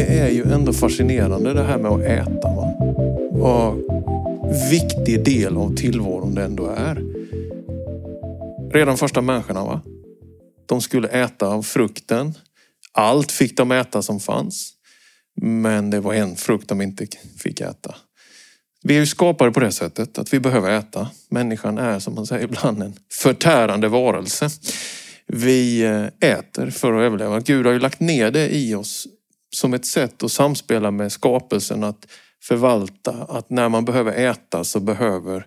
det är ju ändå fascinerande det här med att äta. Va? Vad viktig del av tillvaron det ändå är. Redan första människorna, va? De skulle äta av frukten. Allt fick de äta som fanns. Men det var en frukt de inte fick äta. Vi är ju skapade på det sättet att vi behöver äta. Människan är som man säger ibland en förtärande varelse. Vi eh, äter för att överleva. Gud har ju lagt ner det i oss som ett sätt att samspela med skapelsen, att förvalta. Att när man behöver äta så behöver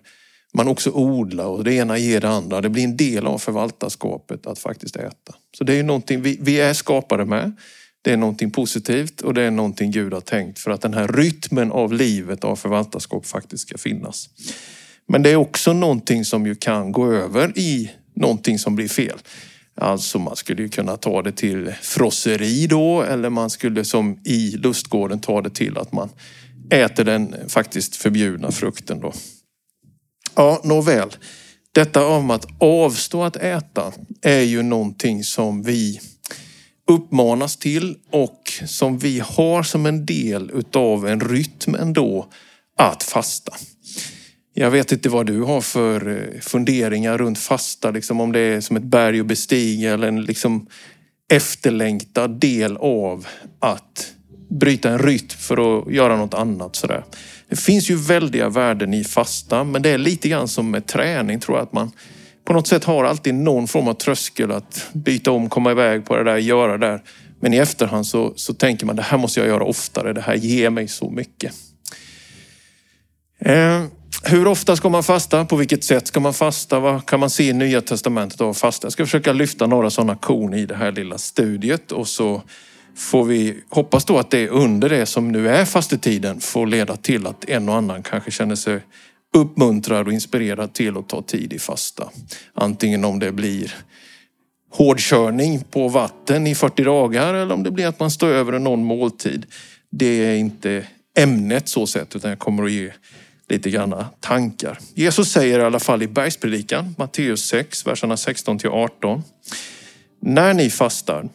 man också odla och det ena ger det andra. Det blir en del av förvaltarskapet att faktiskt äta. Så det är ju någonting vi, vi är skapade med. Det är någonting positivt och det är någonting Gud har tänkt för att den här rytmen av livet av förvaltarskap faktiskt ska finnas. Men det är också någonting som ju kan gå över i någonting som blir fel. Alltså man skulle ju kunna ta det till frosseri då eller man skulle som i lustgården ta det till att man äter den faktiskt förbjudna frukten då. Ja, nåväl. Detta om att avstå att äta är ju någonting som vi uppmanas till och som vi har som en del utav en rytm ändå att fasta. Jag vet inte vad du har för eh, funderingar runt fasta, liksom om det är som ett berg att bestiga eller en liksom efterlängtad del av att bryta en rytm för att göra något annat. Sådär. Det finns ju väldiga värden i fasta, men det är lite grann som med träning tror jag. Att man på något sätt har alltid någon form av tröskel att byta om, komma iväg på det där, göra det där. Men i efterhand så, så tänker man det här måste jag göra oftare. Det här ger mig så mycket. Eh, hur ofta ska man fasta? På vilket sätt ska man fasta? Vad kan man se i Nya Testamentet av fasta? Jag ska försöka lyfta några sådana korn i det här lilla studiet och så får vi hoppas då att det under det som nu är fastetiden får leda till att en och annan kanske känner sig uppmuntrad och inspirerad till att ta tid i fasta. Antingen om det blir hårdkörning på vatten i 40 dagar eller om det blir att man står över någon måltid. Det är inte ämnet så sett utan jag kommer att ge lite granna tankar. Jesus säger i alla fall i bergspredikan, Matteus 6, verserna 16 till 18. När ni fastar,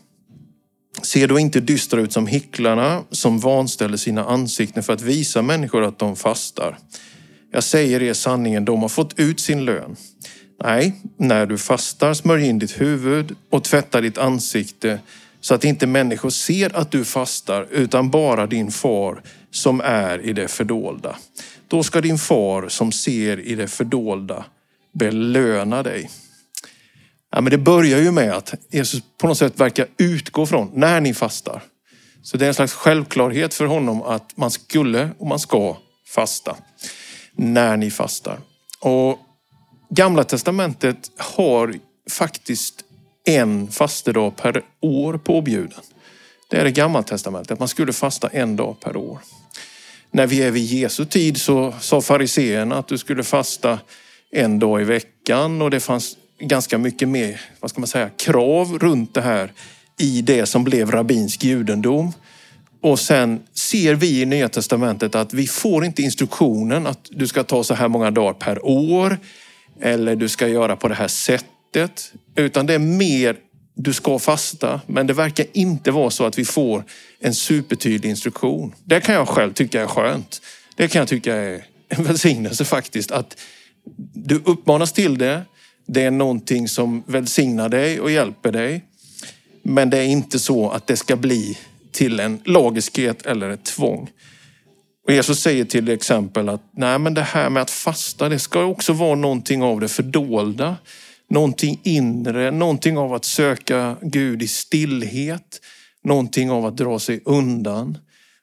se då inte dystra ut som hycklarna som vanställer sina ansikten för att visa människor att de fastar. Jag säger er sanningen, de har fått ut sin lön. Nej, när du fastar, smörj in ditt huvud och tvätta ditt ansikte så att inte människor ser att du fastar utan bara din far som är i det fördolda. Då ska din far som ser i det fördolda belöna dig. Ja, men det börjar ju med att Jesus på något sätt verkar utgå från när ni fastar. Så det är en slags självklarhet för honom att man skulle och man ska fasta när ni fastar. Och Gamla testamentet har faktiskt en fastedag per år påbjuden. Det är det gamla testamentet, man skulle fasta en dag per år. När vi är vid Jesu tid så sa fariseerna att du skulle fasta en dag i veckan och det fanns ganska mycket mer, vad ska man säga, krav runt det här i det som blev rabbinsk judendom. Och sen ser vi i Nya Testamentet att vi får inte instruktionen att du ska ta så här många dagar per år eller du ska göra på det här sättet. Utan det är mer du ska fasta, men det verkar inte vara så att vi får en supertydlig instruktion. Det kan jag själv tycka är skönt. Det kan jag tycka är en välsignelse faktiskt. Att du uppmanas till det. Det är någonting som välsignar dig och hjälper dig. Men det är inte så att det ska bli till en lagiskhet eller ett tvång. Och Jesus säger till exempel att nej, men det här med att fasta, det ska också vara någonting av det fördolda. Någonting inre, någonting av att söka Gud i stillhet. Någonting av att dra sig undan.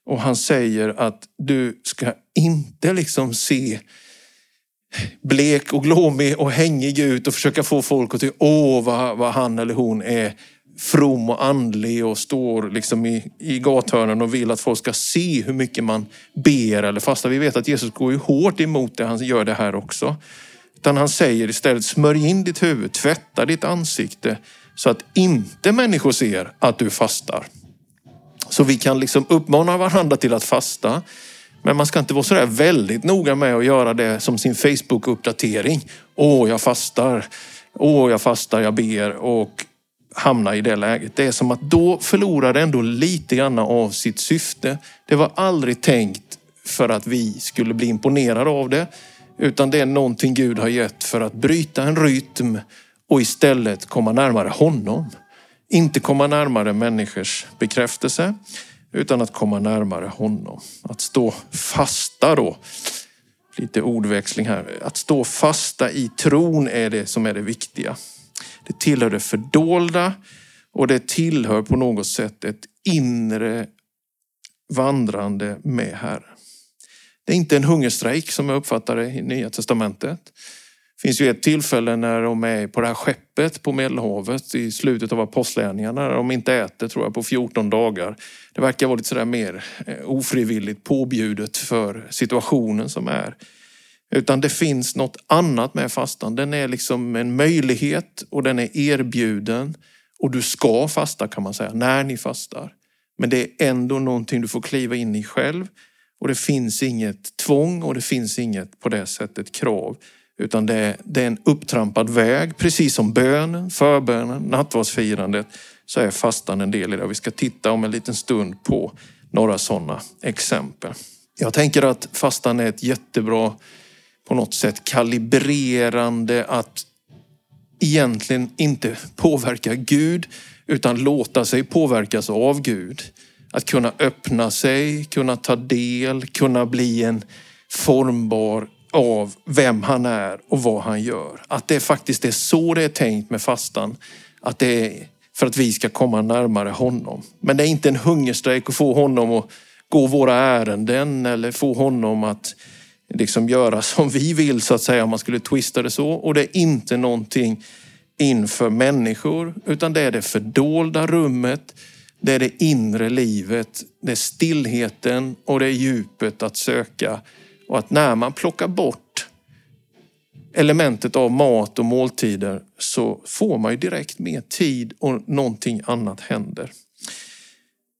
Och han säger att du ska inte liksom se blek och glåmig och hängig ut och försöka få folk att tycka åh vad, vad han eller hon är from och andlig och står liksom i, i gathörnen och vill att folk ska se hur mycket man ber eller fastar. Vi vet att Jesus går ju hårt emot det, han gör det här också. Utan han säger istället, smörj in ditt huvud, tvätta ditt ansikte så att inte människor ser att du fastar. Så vi kan liksom uppmana varandra till att fasta. Men man ska inte vara sådär väldigt noga med att göra det som sin Facebook-uppdatering. Åh, jag fastar. Åh, jag fastar, jag ber. Och hamna i det läget. Det är som att då förlorar det ändå lite grann av sitt syfte. Det var aldrig tänkt för att vi skulle bli imponerade av det. Utan det är någonting Gud har gett för att bryta en rytm och istället komma närmare honom. Inte komma närmare människors bekräftelse utan att komma närmare honom. Att stå fasta då. Lite ordväxling här. Att stå fasta i tron är det som är det viktiga. Det tillhör det fördolda och det tillhör på något sätt ett inre vandrande med Herren. Det är inte en hungerstrejk som jag uppfattar det i Nya Testamentet. Det finns ju ett tillfälle när de är på det här skeppet på Medelhavet i slutet av apostlagärningarna när de inte äter tror jag på 14 dagar. Det verkar vara lite sådär mer eh, ofrivilligt påbjudet för situationen som är. Utan det finns något annat med fastan. Den är liksom en möjlighet och den är erbjuden. Och du ska fasta kan man säga, när ni fastar. Men det är ändå någonting du får kliva in i själv. Och det finns inget tvång och det finns inget på det sättet krav. Utan det är, det är en upptrampad väg, precis som bönen, förbönen, nattvardsfirandet så är fastan en del i det. Vi ska titta om en liten stund på några sådana exempel. Jag tänker att fastan är ett jättebra, på något sätt kalibrerande att egentligen inte påverka Gud utan låta sig påverkas av Gud. Att kunna öppna sig, kunna ta del, kunna bli en formbar av vem han är och vad han gör. Att det faktiskt är så det är tänkt med fastan. Att det är för att vi ska komma närmare honom. Men det är inte en hungerstrejk att få honom att gå våra ärenden eller få honom att liksom göra som vi vill så att säga om man skulle twista det så. Och det är inte någonting inför människor utan det är det fördolda rummet. Det är det inre livet. Det är stillheten och det är djupet att söka och att när man plockar bort elementet av mat och måltider så får man ju direkt mer tid och någonting annat händer.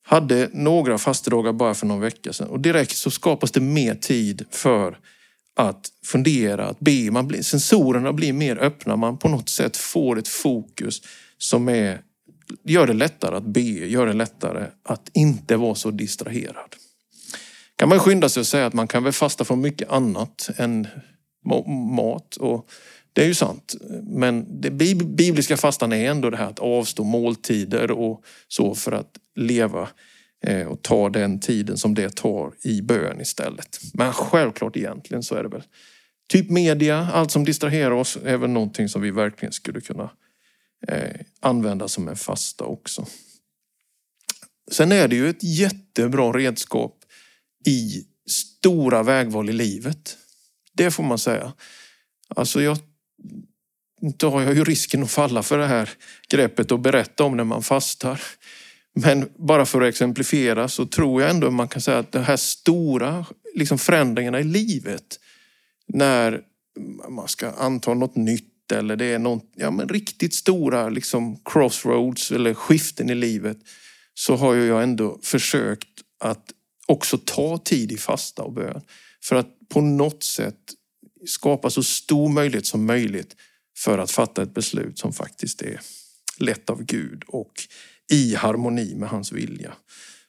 Hade några fastedagar bara för någon vecka sedan och direkt så skapas det mer tid för att fundera, att be. Man blir, sensorerna blir mer öppna. Man på något sätt får ett fokus som är, gör det lättare att be, gör det lättare att inte vara så distraherad kan man skynda sig att säga att man kan väl fasta från mycket annat än mat. Och det är ju sant. Men det bibliska fastan är ändå det här att avstå måltider och så för att leva eh, och ta den tiden som det tar i bön istället. Men självklart egentligen så är det väl typ media, allt som distraherar oss är väl någonting som vi verkligen skulle kunna eh, använda som en fasta också. Sen är det ju ett jättebra redskap i stora vägval i livet. Det får man säga. Alltså jag, inte har jag ju risken att falla för det här greppet och berätta om när man fastar. Men bara för att exemplifiera så tror jag ändå man kan säga att de här stora liksom förändringarna i livet, när man ska anta något nytt eller det är någon, ja, men riktigt stora liksom crossroads eller skiften i livet, så har jag ändå försökt att också ta tid i fasta och bön. För att på något sätt skapa så stor möjlighet som möjligt för att fatta ett beslut som faktiskt är lätt av Gud och i harmoni med hans vilja.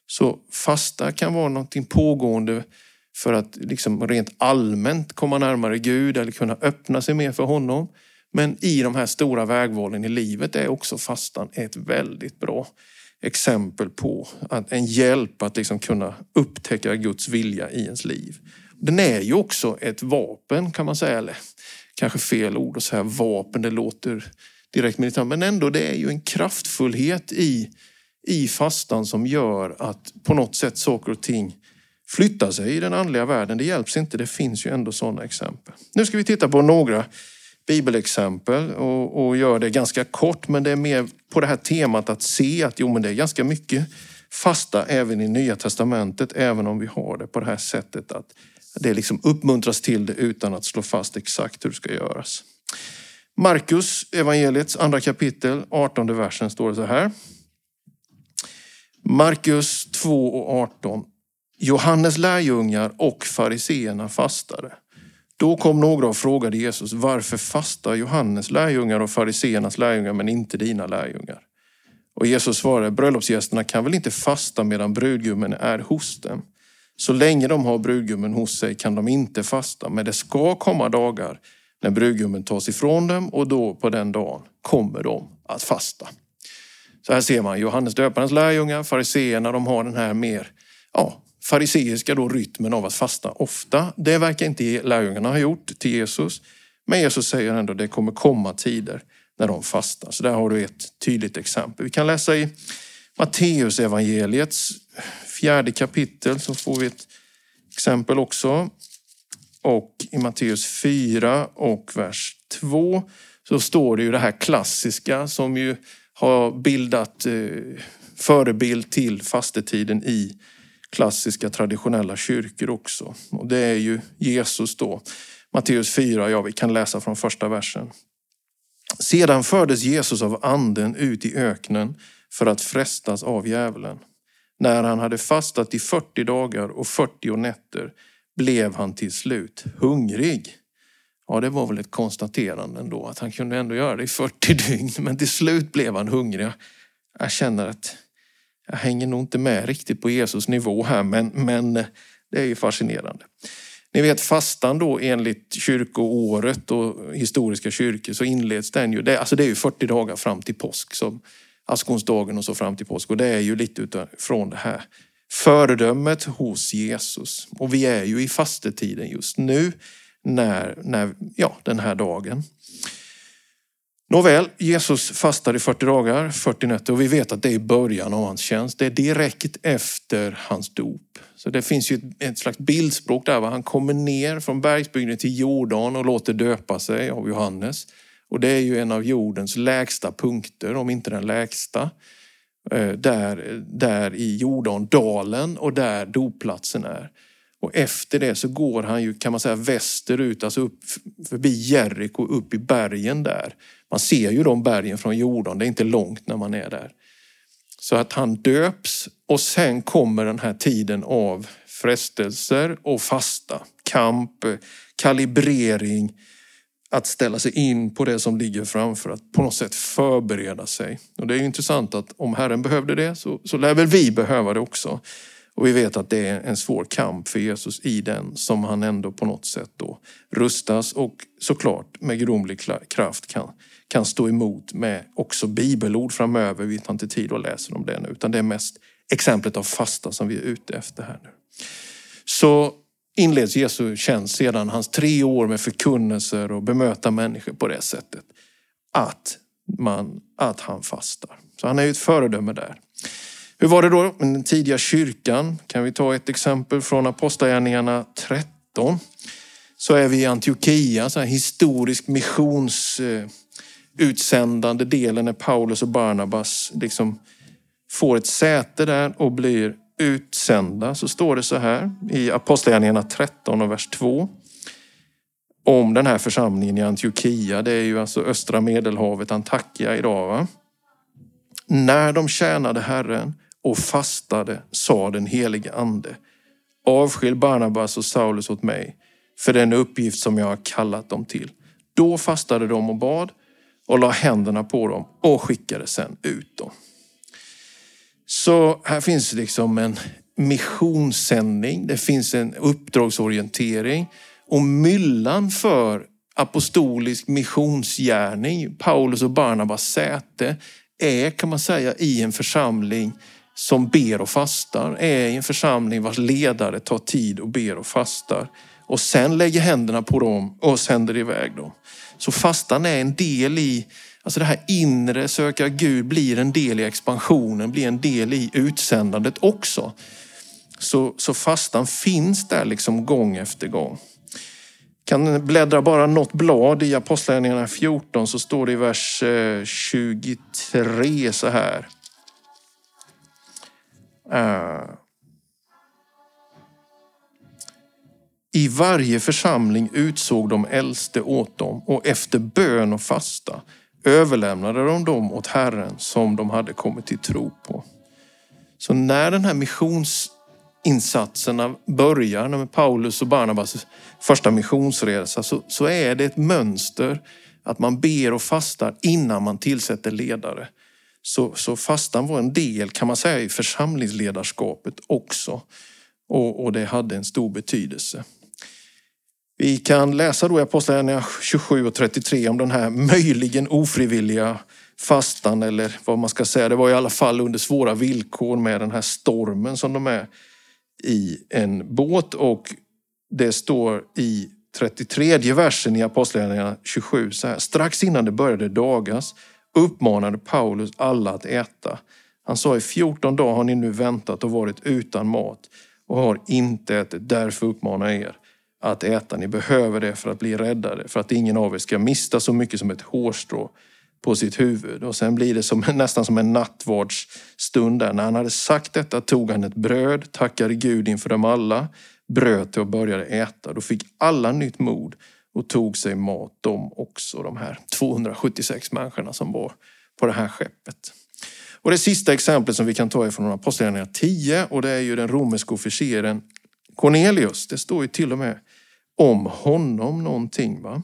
Så fasta kan vara någonting pågående för att liksom rent allmänt komma närmare Gud eller kunna öppna sig mer för honom. Men i de här stora vägvalen i livet är också fastan ett väldigt bra exempel på att en hjälp att liksom kunna upptäcka Guds vilja i ens liv. Den är ju också ett vapen kan man säga, eller kanske fel ord att säga vapen, det låter direkt militärt, men ändå det är ju en kraftfullhet i, i fastan som gör att på något sätt saker och ting flyttar sig i den andliga världen. Det hjälps inte, det finns ju ändå sådana exempel. Nu ska vi titta på några bibelexempel och, och gör det ganska kort. Men det är mer på det här temat att se att jo, men det är ganska mycket fasta även i Nya Testamentet, även om vi har det på det här sättet att det liksom uppmuntras till det utan att slå fast exakt hur det ska göras. Markus evangeliets andra kapitel, 18 versen står det så här. Markus 2 och 18. Johannes lärjungar och fariseerna fastade. Då kom några och frågade Jesus, varför fastar Johannes lärjungar och fariseernas lärjungar men inte dina lärjungar? Och Jesus svarade, bröllopsgästerna kan väl inte fasta medan brudgummen är hos dem? Så länge de har brudgummen hos sig kan de inte fasta, men det ska komma dagar när brudgummen tas ifrån dem och då på den dagen kommer de att fasta. Så här ser man Johannes döparens lärjungar, fariseerna, de har den här mer ja, fariseiska då rytmen av att fasta ofta. Det verkar inte lärjungarna ha gjort till Jesus. Men Jesus säger ändå att det kommer komma tider när de fastar. Så där har du ett tydligt exempel. Vi kan läsa i Matteus evangeliets fjärde kapitel så får vi ett exempel också. Och i Matteus 4 och vers 2 så står det ju det här klassiska som ju har bildat eh, förebild till fastetiden i klassiska traditionella kyrkor också. Och det är ju Jesus då. Matteus 4, ja vi kan läsa från första versen. Sedan fördes Jesus av anden ut i öknen för att frestas av djävulen. När han hade fastat i 40 dagar och 40 nätter blev han till slut hungrig. Ja, det var väl ett konstaterande ändå att han kunde ändå göra det i 40 dygn, men till slut blev han hungrig. Jag känner att jag hänger nog inte med riktigt på Jesus nivå här, men, men eh, det är ju fascinerande. Ni vet fastan då enligt kyrkoåret och historiska kyrkor så inleds den ju, det, alltså det är ju 40 dagar fram till påsk, som askonsdagen och så fram till påsk. Och det är ju lite utifrån det här föredömet hos Jesus. Och vi är ju i fastetiden just nu när, när ja, den här dagen. Nåväl, Jesus fastar i 40 dagar, 40 nätter och vi vet att det är i början av hans tjänst. Det är direkt efter hans dop. Så det finns ju ett, ett slags bildspråk där. Va? Han kommer ner från bergsbygden till Jordan och låter döpa sig av Johannes. Och det är ju en av jordens lägsta punkter, om inte den lägsta. Eh, där, där i Jordandalen och där dopplatsen är. Och efter det så går han ju, kan man säga, västerut, alltså upp förbi Jeriko, upp i bergen där. Man ser ju de bergen från Jordan, det är inte långt när man är där. Så att han döps och sen kommer den här tiden av frestelser och fasta, kamp, kalibrering, att ställa sig in på det som ligger framför, att på något sätt förbereda sig. Och det är intressant att om Herren behövde det så, så lär väl vi behöva det också. Och vi vet att det är en svår kamp för Jesus i den som han ändå på något sätt då rustas och såklart med gudomlig kraft kan, kan stå emot med också bibelord framöver. Vi tar inte tid att läsa om det nu utan det är mest exemplet av fasta som vi är ute efter här nu. Så inleds Jesu tjänst sedan hans tre år med förkunnelser och bemöta människor på det sättet. Att, man, att han fastar. Så han är ju ett föredöme där. Hur var det då med den tidiga kyrkan? Kan vi ta ett exempel från Apostlagärningarna 13. Så är vi i Antiochia, så här historisk missionsutsändande delen när Paulus och Barnabas liksom får ett säte där och blir utsända. Så står det så här i Apostlagärningarna 13 och vers 2 om den här församlingen i Antiochia. Det är ju alltså östra medelhavet, Antakya idag. Va? När de tjänade Herren och fastade sa den helige ande. Avskilj Barnabas och Saulus åt mig för den uppgift som jag har kallat dem till. Då fastade de och bad och la händerna på dem och skickade sen ut dem. Så här finns liksom en missionssändning, det finns en uppdragsorientering och myllan för apostolisk missionsgärning, Paulus och Barnabas säte, är kan man säga i en församling som ber och fastar är i en församling vars ledare tar tid och ber och fastar. Och sen lägger händerna på dem och sänder iväg dem. Så fastan är en del i, alltså det här inre söka Gud blir en del i expansionen, blir en del i utsändandet också. Så, så fastan finns där liksom gång efter gång. Kan bläddra bara något blad i Apostlagärningarna 14 så står det i vers eh, 23 så här. Eh, I varje församling utsåg de äldste åt dem och efter bön och fasta överlämnade de dem åt Herren som de hade kommit till tro på. Så när den här missionsinsatserna börjar, med Paulus och Barnabas första missionsresa, så, så är det ett mönster att man ber och fastar innan man tillsätter ledare. Så, så fastan var en del kan man säga i församlingsledarskapet också. Och, och det hade en stor betydelse. Vi kan läsa då i Apostlagärningarna 27 och 33 om den här möjligen ofrivilliga fastan eller vad man ska säga. Det var i alla fall under svåra villkor med den här stormen som de är i en båt och det står i 33 versen i Apostlagärningarna 27 så här. Strax innan det började dagas uppmanade Paulus alla att äta. Han sa i 14 dagar har ni nu väntat och varit utan mat och har inte ätit. Därför uppmanar jag er att äta. Ni behöver det för att bli räddade, för att ingen av er ska mista så mycket som ett hårstrå på sitt huvud. Och sen blir det som, nästan som en nattvardsstund där. När han hade sagt detta tog han ett bröd, tackade Gud inför dem alla, bröt det och började äta. Då fick alla nytt mod och tog sig mat, de också, de här 276 människorna som var på det här skeppet. Och det sista exemplet som vi kan ta är från Apostlagärningarna 10 och det är ju den romerske officeren Cornelius. Det står ju till och med om honom någonting. va?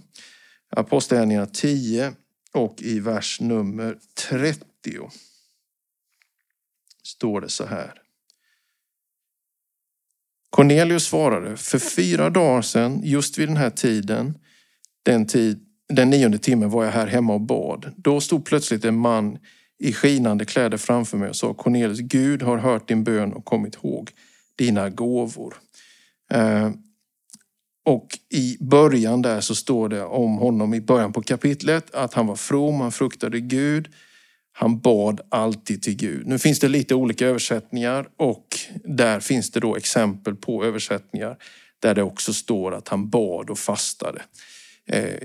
Apostlagärningarna 10 och i vers nummer 30 står det så här. Cornelius svarade, för fyra dagar sedan, just vid den här tiden, den, tid, den nionde timmen var jag här hemma och bad. Då stod plötsligt en man i skinande kläder framför mig och sa Cornelius, Gud har hört din bön och kommit ihåg dina gåvor. Eh, och i början där så står det om honom i början på kapitlet att han var from, han fruktade Gud, han bad alltid till Gud. Nu finns det lite olika översättningar och där finns det då exempel på översättningar där det också står att han bad och fastade. Eh,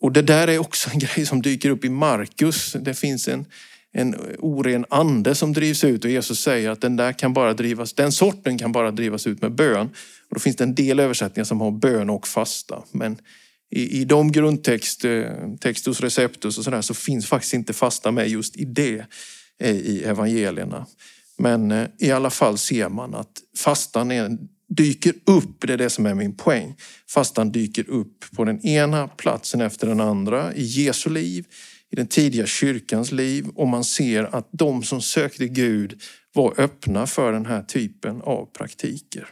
och det där är också en grej som dyker upp i Markus. Det finns en, en oren ande som drivs ut och Jesus säger att den där kan bara drivas, den sorten kan bara drivas ut med bön. Och då finns det en del översättningar som har bön och fasta. Men i, i de grundtexter, eh, textus receptus och sådär så finns faktiskt inte fasta med just i det eh, i evangelierna. Men i alla fall ser man att fastan är, dyker upp, det är det som är min poäng. Fastan dyker upp på den ena platsen efter den andra i Jesu liv, i den tidiga kyrkans liv och man ser att de som sökte Gud var öppna för den här typen av praktiker.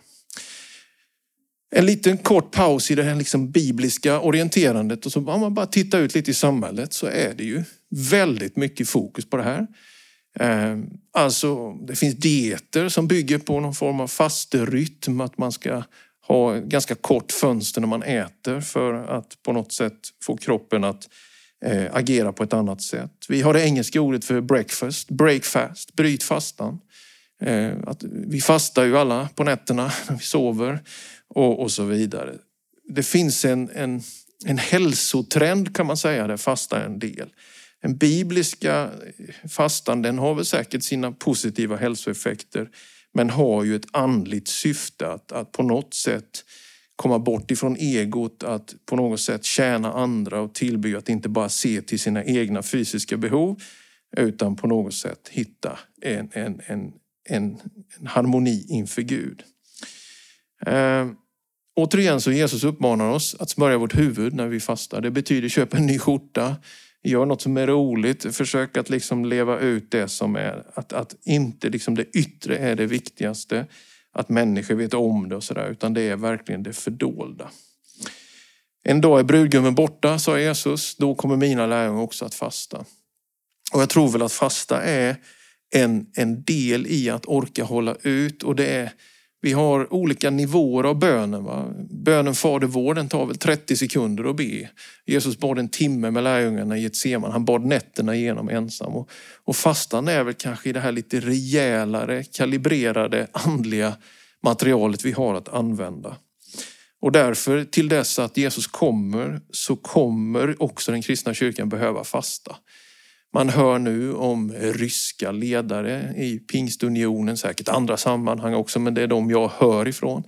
En liten kort paus i det här liksom bibliska orienterandet och så om man bara tittar ut lite i samhället så är det ju väldigt mycket fokus på det här. Ehm, alltså, det finns dieter som bygger på någon form av fasterytm, att man ska ha ganska kort fönster när man äter för att på något sätt få kroppen att eh, agera på ett annat sätt. Vi har det engelska ordet för breakfast, breakfast, bryt fastan. Ehm, att vi fastar ju alla på nätterna när vi sover och, och så vidare. Det finns en, en, en hälsotrend kan man säga där fasta är en del. Den bibliska fastan den har väl säkert sina positiva hälsoeffekter men har ju ett andligt syfte att, att på något sätt komma bort ifrån egot, att på något sätt tjäna andra och tillbe, att inte bara se till sina egna fysiska behov utan på något sätt hitta en, en, en, en, en harmoni inför Gud. Eh, återigen så Jesus uppmanar oss att smörja vårt huvud när vi fastar. Det betyder köpa en ny skjorta, gör något som är roligt, försök att liksom leva ut det som är, att, att inte liksom det yttre är det viktigaste, att människor vet om det och sådär, utan det är verkligen det fördolda. En dag är brudgummen borta, sa Jesus, då kommer mina lärjungar också att fasta. Och jag tror väl att fasta är en, en del i att orka hålla ut och det är vi har olika nivåer av bönen. Va? Bönen Fader vår, den tar väl 30 sekunder att be. Jesus bad en timme med lärjungarna i ett seman. Han bad nätterna igenom ensam. Och, och fastan är väl kanske i det här lite rejälare, kalibrerade, andliga materialet vi har att använda. Och därför, till dess att Jesus kommer, så kommer också den kristna kyrkan behöva fasta. Man hör nu om ryska ledare i pingstunionen, säkert andra sammanhang också, men det är de jag hör ifrån.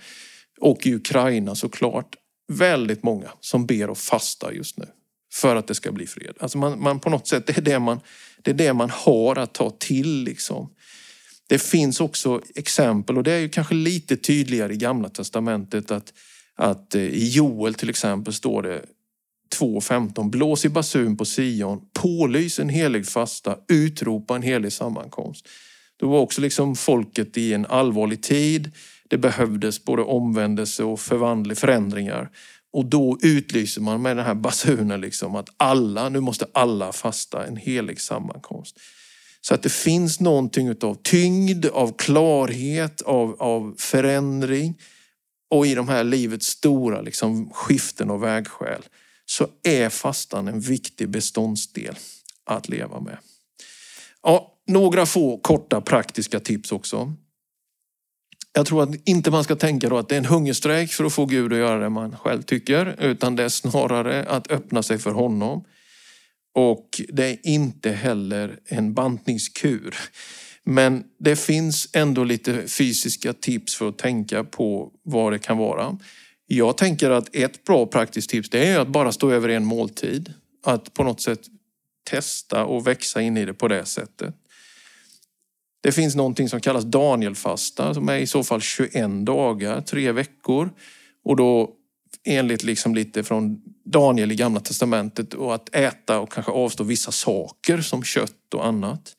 Och i Ukraina såklart. Väldigt många som ber och fastar just nu för att det ska bli fred. Alltså man, man på något sätt, det är det man, det är det man har att ta till. Liksom. Det finns också exempel och det är ju kanske lite tydligare i Gamla Testamentet att, att eh, i Joel till exempel står det 2.15. Blås i basun på Sion, pålys en helig fasta, utropa en helig sammankomst. Då var också liksom folket i en allvarlig tid. Det behövdes både omvändelse och förvandling, förändringar. Och då utlyser man med den här basunen liksom att alla, nu måste alla fasta en helig sammankomst. Så att det finns någonting av tyngd, av klarhet, av, av förändring. Och i de här livets stora liksom, skiften och vägskäl så är fastan en viktig beståndsdel att leva med. Ja, några få korta praktiska tips också. Jag tror att inte man ska tänka då att det är en hungerstrejk för att få Gud att göra det man själv tycker, utan det är snarare att öppna sig för honom. Och det är inte heller en bantningskur. Men det finns ändå lite fysiska tips för att tänka på vad det kan vara. Jag tänker att ett bra praktiskt tips det är att bara stå över en måltid. Att på något sätt testa och växa in i det på det sättet. Det finns någonting som kallas Danielfasta som är i så fall 21 dagar, tre veckor. Och då enligt liksom lite från Daniel i Gamla Testamentet och att äta och kanske avstå vissa saker som kött och annat.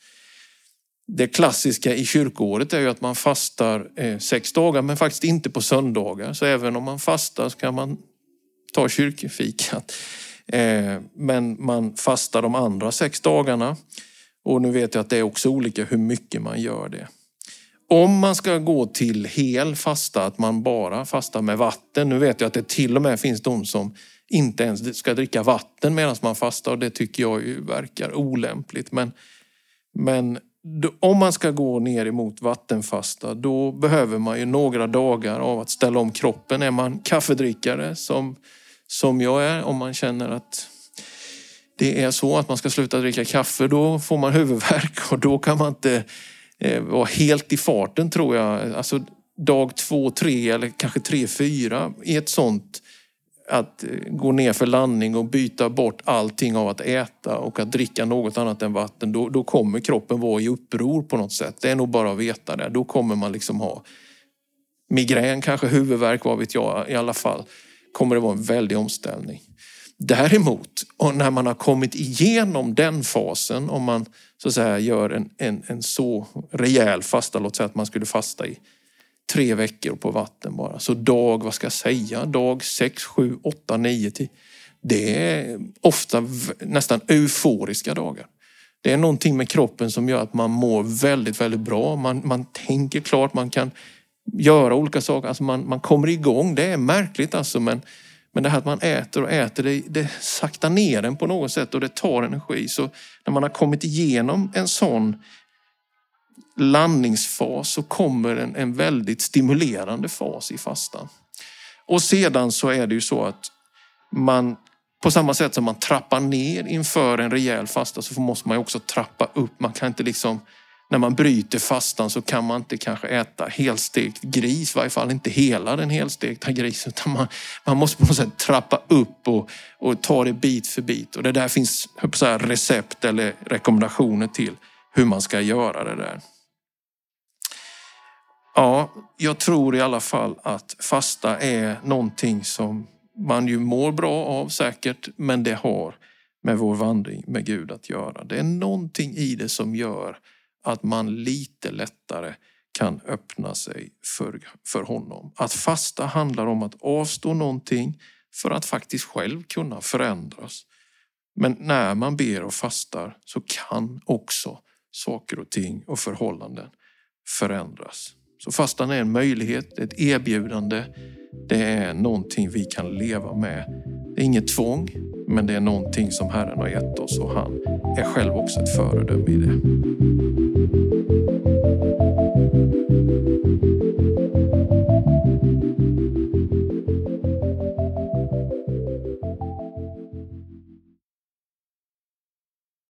Det klassiska i kyrkoåret är ju att man fastar eh, sex dagar men faktiskt inte på söndagar. Så även om man fastar så kan man ta kyrkfikat. Eh, men man fastar de andra sex dagarna. Och nu vet jag att det är också olika hur mycket man gör det. Om man ska gå till hel fasta, att man bara fastar med vatten. Nu vet jag att det till och med finns de som inte ens ska dricka vatten medan man fastar och det tycker jag ju verkar olämpligt. Men, men om man ska gå ner emot vattenfasta då behöver man ju några dagar av att ställa om kroppen. Är man kaffedrickare som, som jag är, om man känner att det är så att man ska sluta dricka kaffe, då får man huvudvärk och då kan man inte eh, vara helt i farten tror jag. Alltså dag två, tre eller kanske tre, fyra i ett sånt att eh, gå ner för landning och byta bort allting av att äta och att dricka något annat än vatten, då, då kommer kroppen vara i uppror på något sätt. Det är nog bara att veta det. Då kommer man liksom ha migrän, kanske huvudvärk, vad vet jag. I alla fall kommer det vara en väldig omställning. Däremot, och när man har kommit igenom den fasen, om man så att säga gör en, en, en så rejäl fasta, låt säga att man skulle fasta i tre veckor på vatten bara. Så dag, vad ska jag säga, dag 6, 7, 8, 9, 10. Det är ofta nästan euforiska dagar. Det är någonting med kroppen som gör att man mår väldigt, väldigt bra. Man, man tänker klart, man kan göra olika saker. Alltså man, man kommer igång. Det är märkligt alltså men, men det här att man äter och äter, det, det saktar ner en på något sätt och det tar energi. Så när man har kommit igenom en sån landningsfas så kommer en, en väldigt stimulerande fas i fastan. Och sedan så är det ju så att man på samma sätt som man trappar ner inför en rejäl fasta så måste man också trappa upp. Man kan inte liksom, när man bryter fastan så kan man inte kanske äta helstekt gris, i varje fall inte hela den helstekta grisen. Utan man, man måste på något sätt trappa upp och, och ta det bit för bit. Och det där finns så här, recept eller rekommendationer till hur man ska göra det där. Ja, jag tror i alla fall att fasta är någonting som man ju mår bra av säkert, men det har med vår vandring med Gud att göra. Det är någonting i det som gör att man lite lättare kan öppna sig för, för honom. Att fasta handlar om att avstå någonting för att faktiskt själv kunna förändras. Men när man ber och fastar så kan också saker och ting och förhållanden förändras. Så fastan är en möjlighet, ett erbjudande. Det är någonting vi kan leva med. Det är inget tvång, men det är någonting som Herren har gett oss och han är själv också ett föredöme i det.